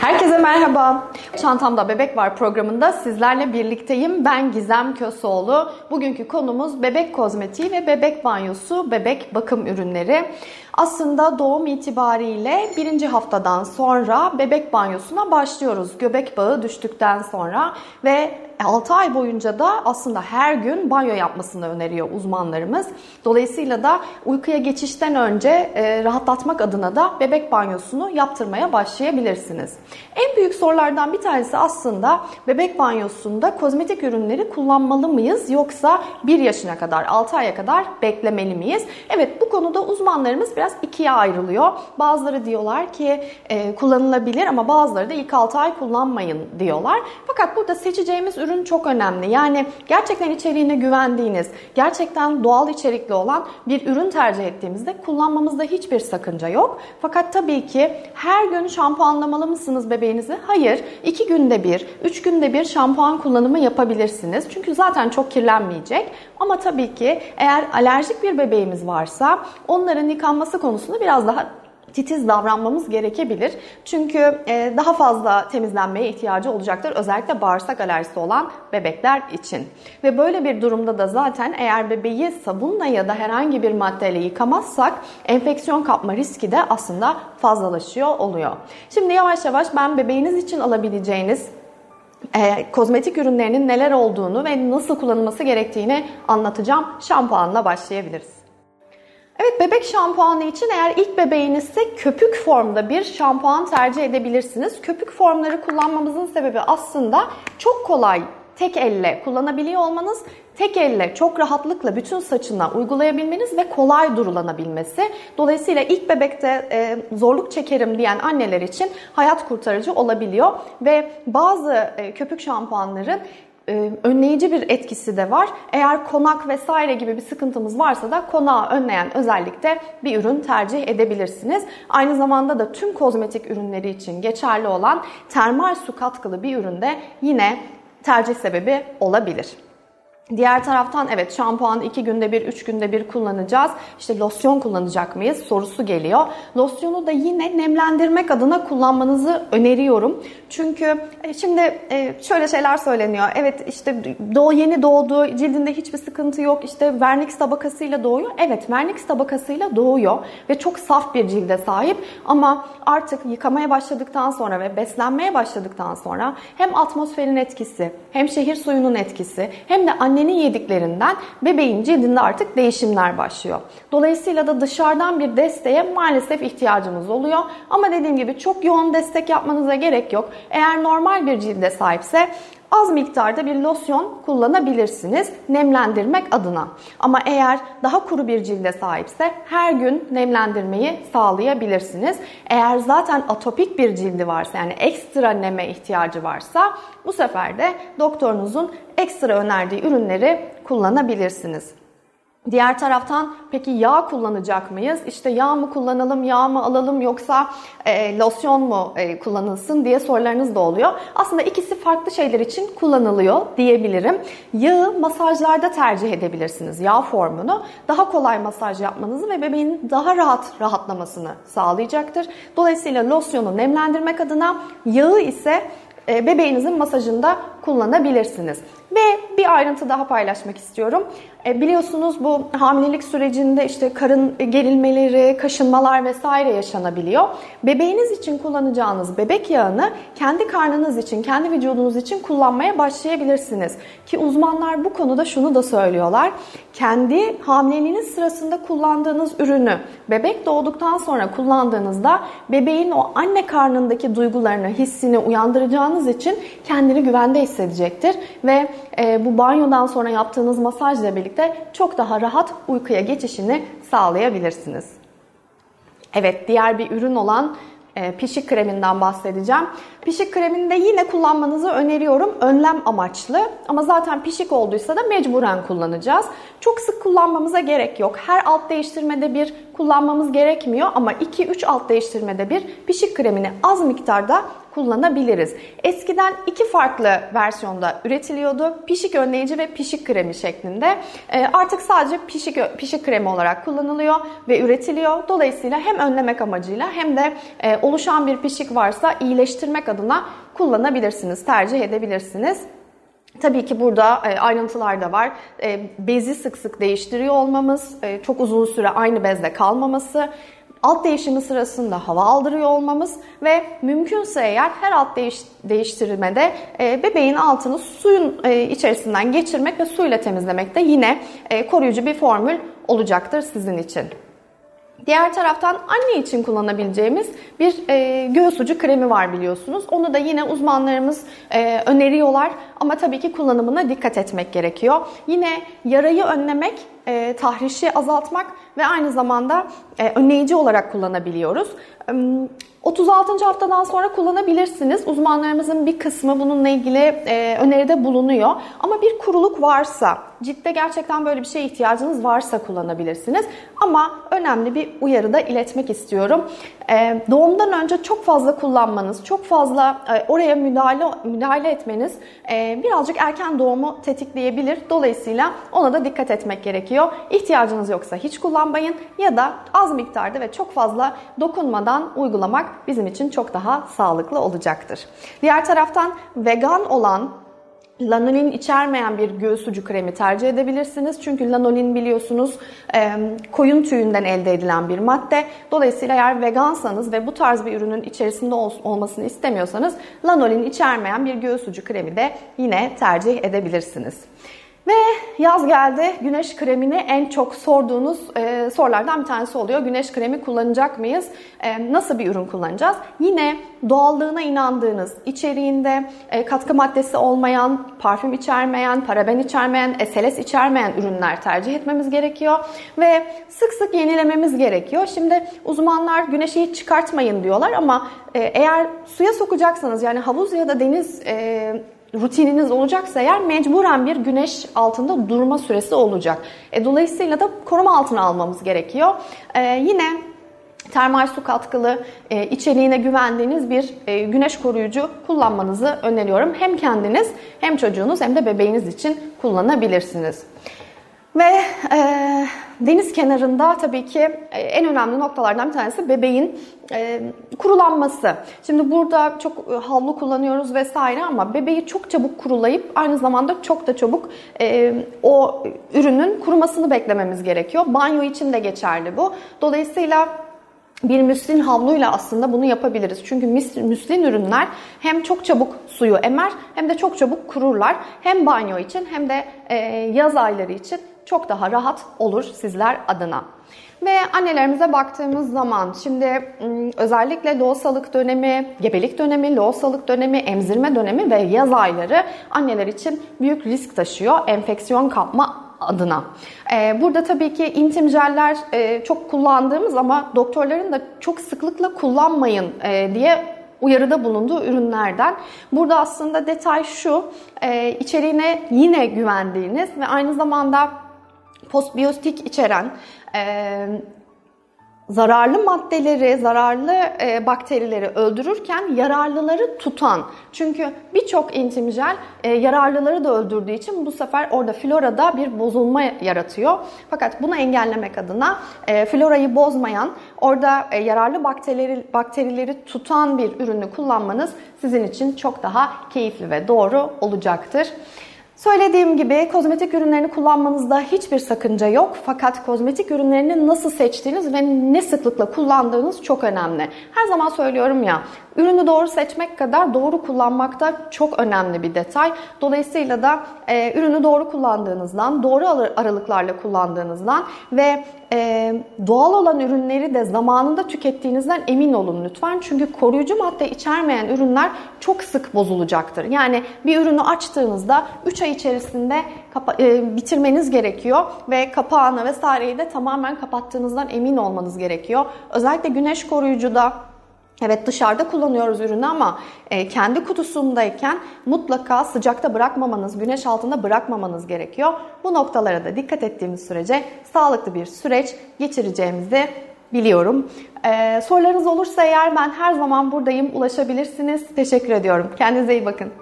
Herkese merhaba. Çantamda Bebek Var programında sizlerle birlikteyim. Ben Gizem Köseoğlu. Bugünkü konumuz bebek kozmetiği ve bebek banyosu, bebek bakım ürünleri. Aslında doğum itibariyle birinci haftadan sonra bebek banyosuna başlıyoruz. Göbek bağı düştükten sonra ve 6 ay boyunca da aslında her gün banyo yapmasını öneriyor uzmanlarımız. Dolayısıyla da uykuya geçişten önce e, rahatlatmak adına da bebek banyosunu yaptırmaya başlayabilirsiniz. En büyük sorulardan bir tanesi aslında bebek banyosunda kozmetik ürünleri kullanmalı mıyız yoksa 1 yaşına kadar 6 aya kadar beklemeli miyiz? Evet bu konuda uzmanlarımız biraz ikiye ayrılıyor. Bazıları diyorlar ki e, kullanılabilir ama bazıları da ilk 6 ay kullanmayın diyorlar. Fakat burada seçeceğimiz ürün çok önemli. Yani gerçekten içeriğine güvendiğiniz, gerçekten doğal içerikli olan bir ürün tercih ettiğimizde kullanmamızda hiçbir sakınca yok. Fakat tabii ki her gün şampuanlamalı mısınız bebeğinizi? Hayır. 2 günde bir, 3 günde bir şampuan kullanımı yapabilirsiniz. Çünkü zaten çok kirlenmeyecek. Ama tabii ki eğer alerjik bir bebeğimiz varsa onların yıkanması konusunda biraz daha titiz davranmamız gerekebilir. Çünkü e, daha fazla temizlenmeye ihtiyacı olacaktır. Özellikle bağırsak alerjisi olan bebekler için. Ve böyle bir durumda da zaten eğer bebeği sabunla ya da herhangi bir maddeyle yıkamazsak enfeksiyon kapma riski de aslında fazlalaşıyor oluyor. Şimdi yavaş yavaş ben bebeğiniz için alabileceğiniz e, kozmetik ürünlerinin neler olduğunu ve nasıl kullanılması gerektiğini anlatacağım. Şampuanla başlayabiliriz. Evet bebek şampuanı için eğer ilk bebeğinizse köpük formda bir şampuan tercih edebilirsiniz. Köpük formları kullanmamızın sebebi aslında çok kolay tek elle kullanabiliyor olmanız, tek elle çok rahatlıkla bütün saçına uygulayabilmeniz ve kolay durulanabilmesi. Dolayısıyla ilk bebekte e, zorluk çekerim diyen anneler için hayat kurtarıcı olabiliyor ve bazı e, köpük şampuanların önleyici bir etkisi de var. Eğer konak vesaire gibi bir sıkıntımız varsa da konağı önleyen özellikle bir ürün tercih edebilirsiniz. Aynı zamanda da tüm kozmetik ürünleri için geçerli olan termal su katkılı bir üründe yine tercih sebebi olabilir. Diğer taraftan evet şampuan 2 günde bir, 3 günde bir kullanacağız. İşte losyon kullanacak mıyız sorusu geliyor. Losyonu da yine nemlendirmek adına kullanmanızı öneriyorum. Çünkü e, şimdi e, şöyle şeyler söyleniyor. Evet işte doğ yeni doğdu, cildinde hiçbir sıkıntı yok. İşte vernix tabakasıyla doğuyor. Evet vernix tabakasıyla doğuyor ve çok saf bir cilde sahip. Ama artık yıkamaya başladıktan sonra ve beslenmeye başladıktan sonra hem atmosferin etkisi, hem şehir suyunun etkisi, hem de anne annenin yediklerinden bebeğin cildinde artık değişimler başlıyor. Dolayısıyla da dışarıdan bir desteğe maalesef ihtiyacımız oluyor. Ama dediğim gibi çok yoğun destek yapmanıza gerek yok. Eğer normal bir cilde sahipse az miktarda bir losyon kullanabilirsiniz nemlendirmek adına. Ama eğer daha kuru bir cilde sahipse her gün nemlendirmeyi sağlayabilirsiniz. Eğer zaten atopik bir cildi varsa yani ekstra neme ihtiyacı varsa bu sefer de doktorunuzun ekstra önerdiği ürünleri kullanabilirsiniz. Diğer taraftan peki yağ kullanacak mıyız? İşte yağ mı kullanalım, yağ mı alalım yoksa e, losyon mu e, kullanılsın diye sorularınız da oluyor. Aslında ikisi farklı şeyler için kullanılıyor diyebilirim. Yağı masajlarda tercih edebilirsiniz. Yağ formunu daha kolay masaj yapmanızı ve bebeğin daha rahat rahatlamasını sağlayacaktır. Dolayısıyla losyonu nemlendirmek adına yağı ise e, bebeğinizin masajında kullanabilirsiniz. Ve bir ayrıntı daha paylaşmak istiyorum. E, biliyorsunuz bu hamilelik sürecinde işte karın gerilmeleri, kaşınmalar vesaire yaşanabiliyor. Bebeğiniz için kullanacağınız bebek yağını kendi karnınız için, kendi vücudunuz için kullanmaya başlayabilirsiniz. Ki uzmanlar bu konuda şunu da söylüyorlar. Kendi hamileliğiniz sırasında kullandığınız ürünü bebek doğduktan sonra kullandığınızda bebeğin o anne karnındaki duygularını, hissini uyandıracağınız için kendini güvende hissedecektir ve e, bu banyodan sonra yaptığınız masajla birlikte çok daha rahat uykuya geçişini sağlayabilirsiniz. Evet diğer bir ürün olan e, pişik kreminden bahsedeceğim. Pişik kremini de yine kullanmanızı öneriyorum. Önlem amaçlı ama zaten pişik olduysa da mecburen kullanacağız. Çok sık kullanmamıza gerek yok. Her alt değiştirmede bir kullanmamız gerekmiyor ama 2-3 alt değiştirmede bir pişik kremini az miktarda kullanabiliriz. Eskiden iki farklı versiyonda üretiliyordu. Pişik önleyici ve pişik kremi şeklinde. E, artık sadece pişik, pişik kremi olarak kullanılıyor ve üretiliyor. Dolayısıyla hem önlemek amacıyla hem de e, oluşan bir pişik varsa iyileştirmek adına kullanabilirsiniz, tercih edebilirsiniz. Tabii ki burada e, ayrıntılar da var. E, bezi sık sık değiştiriyor olmamız, e, çok uzun süre aynı bezde kalmaması, alt değişimi sırasında hava aldırıyor olmamız ve mümkünse eğer her alt değiş, değiştirmede bebeğin altını suyun içerisinden geçirmek ve suyla temizlemek de yine koruyucu bir formül olacaktır sizin için. Diğer taraftan anne için kullanabileceğimiz bir e, göğüs ucu kremi var biliyorsunuz. Onu da yine uzmanlarımız e, öneriyorlar ama tabii ki kullanımına dikkat etmek gerekiyor. Yine yarayı önlemek, e, tahrişi azaltmak ve aynı zamanda e, önleyici olarak kullanabiliyoruz. 36. haftadan sonra kullanabilirsiniz. Uzmanlarımızın bir kısmı bununla ilgili e, öneride bulunuyor. Ama bir kuruluk varsa, ciltte gerçekten böyle bir şeye ihtiyacınız varsa kullanabilirsiniz. Ama önemli bir uyarı da iletmek istiyorum. E, doğumdan önce çok fazla kullanmanız, çok fazla e, oraya müdahale müdahale etmeniz e, birazcık erken doğumu tetikleyebilir. Dolayısıyla ona da dikkat etmek gerekiyor. İhtiyacınız yoksa hiç kullanmayın ya da az miktarda ve çok fazla dokunmadan uygulamak bizim için çok daha sağlıklı olacaktır. Diğer taraftan vegan olan lanolin içermeyen bir göğüs ucu kremi tercih edebilirsiniz. Çünkü lanolin biliyorsunuz koyun tüyünden elde edilen bir madde. Dolayısıyla eğer vegansanız ve bu tarz bir ürünün içerisinde olmasını istemiyorsanız lanolin içermeyen bir göğüs ucu kremi de yine tercih edebilirsiniz. Ve yaz geldi. Güneş kremini en çok sorduğunuz e, sorulardan bir tanesi oluyor. Güneş kremi kullanacak mıyız? E, nasıl bir ürün kullanacağız? Yine doğallığına inandığınız, içeriğinde e, katkı maddesi olmayan, parfüm içermeyen, paraben içermeyen, SLS içermeyen ürünler tercih etmemiz gerekiyor. Ve sık sık yenilememiz gerekiyor. Şimdi uzmanlar güneşi hiç çıkartmayın diyorlar ama e, eğer suya sokacaksanız yani havuz ya da deniz... E, rutininiz olacaksa eğer mecburen bir güneş altında durma süresi olacak. E, dolayısıyla da koruma altına almamız gerekiyor. E, yine termal su katkılı e, içeriğine güvendiğiniz bir e, güneş koruyucu kullanmanızı öneriyorum. Hem kendiniz hem çocuğunuz hem de bebeğiniz için kullanabilirsiniz. Ve e, deniz kenarında tabii ki e, en önemli noktalardan bir tanesi bebeğin e, kurulanması. Şimdi burada çok e, havlu kullanıyoruz vesaire ama bebeği çok çabuk kurulayıp aynı zamanda çok da çabuk e, o ürünün kurumasını beklememiz gerekiyor. Banyo için de geçerli bu. Dolayısıyla bir müslin havluyla aslında bunu yapabiliriz. Çünkü müslin ürünler hem çok çabuk suyu emer hem de çok çabuk kururlar. Hem banyo için hem de e, yaz ayları için çok daha rahat olur sizler adına. Ve annelerimize baktığımız zaman şimdi özellikle loğusalık dönemi, gebelik dönemi, loğusalık dönemi, emzirme dönemi ve yaz ayları anneler için büyük risk taşıyor enfeksiyon kapma adına. Burada tabii ki intim jeller çok kullandığımız ama doktorların da çok sıklıkla kullanmayın diye uyarıda bulunduğu ürünlerden. Burada aslında detay şu, içeriğine yine güvendiğiniz ve aynı zamanda postbiyotik içeren e, zararlı maddeleri, zararlı e, bakterileri öldürürken yararlıları tutan. Çünkü birçok intim jel e, yararlıları da öldürdüğü için bu sefer orada florada bir bozulma yaratıyor. Fakat bunu engellemek adına e, florayı bozmayan, orada e, yararlı bakterileri, bakterileri tutan bir ürünü kullanmanız sizin için çok daha keyifli ve doğru olacaktır. Söylediğim gibi kozmetik ürünlerini kullanmanızda hiçbir sakınca yok. Fakat kozmetik ürünlerini nasıl seçtiğiniz ve ne sıklıkla kullandığınız çok önemli. Her zaman söylüyorum ya, ürünü doğru seçmek kadar doğru kullanmak da çok önemli bir detay. Dolayısıyla da e, ürünü doğru kullandığınızdan, doğru aralıklarla kullandığınızdan ve e, doğal olan ürünleri de zamanında tükettiğinizden emin olun lütfen. Çünkü koruyucu madde içermeyen ürünler çok sık bozulacaktır. Yani bir ürünü açtığınızda 3 ay içerisinde e, bitirmeniz gerekiyor ve kapağını vesaireyi de tamamen kapattığınızdan emin olmanız gerekiyor. Özellikle güneş koruyucuda Evet dışarıda kullanıyoruz ürünü ama e, kendi kutusundayken mutlaka sıcakta bırakmamanız, güneş altında bırakmamanız gerekiyor. Bu noktalara da dikkat ettiğimiz sürece sağlıklı bir süreç geçireceğimizi biliyorum. Ee, sorularınız olursa eğer ben her zaman buradayım. Ulaşabilirsiniz. Teşekkür ediyorum. Kendinize iyi bakın.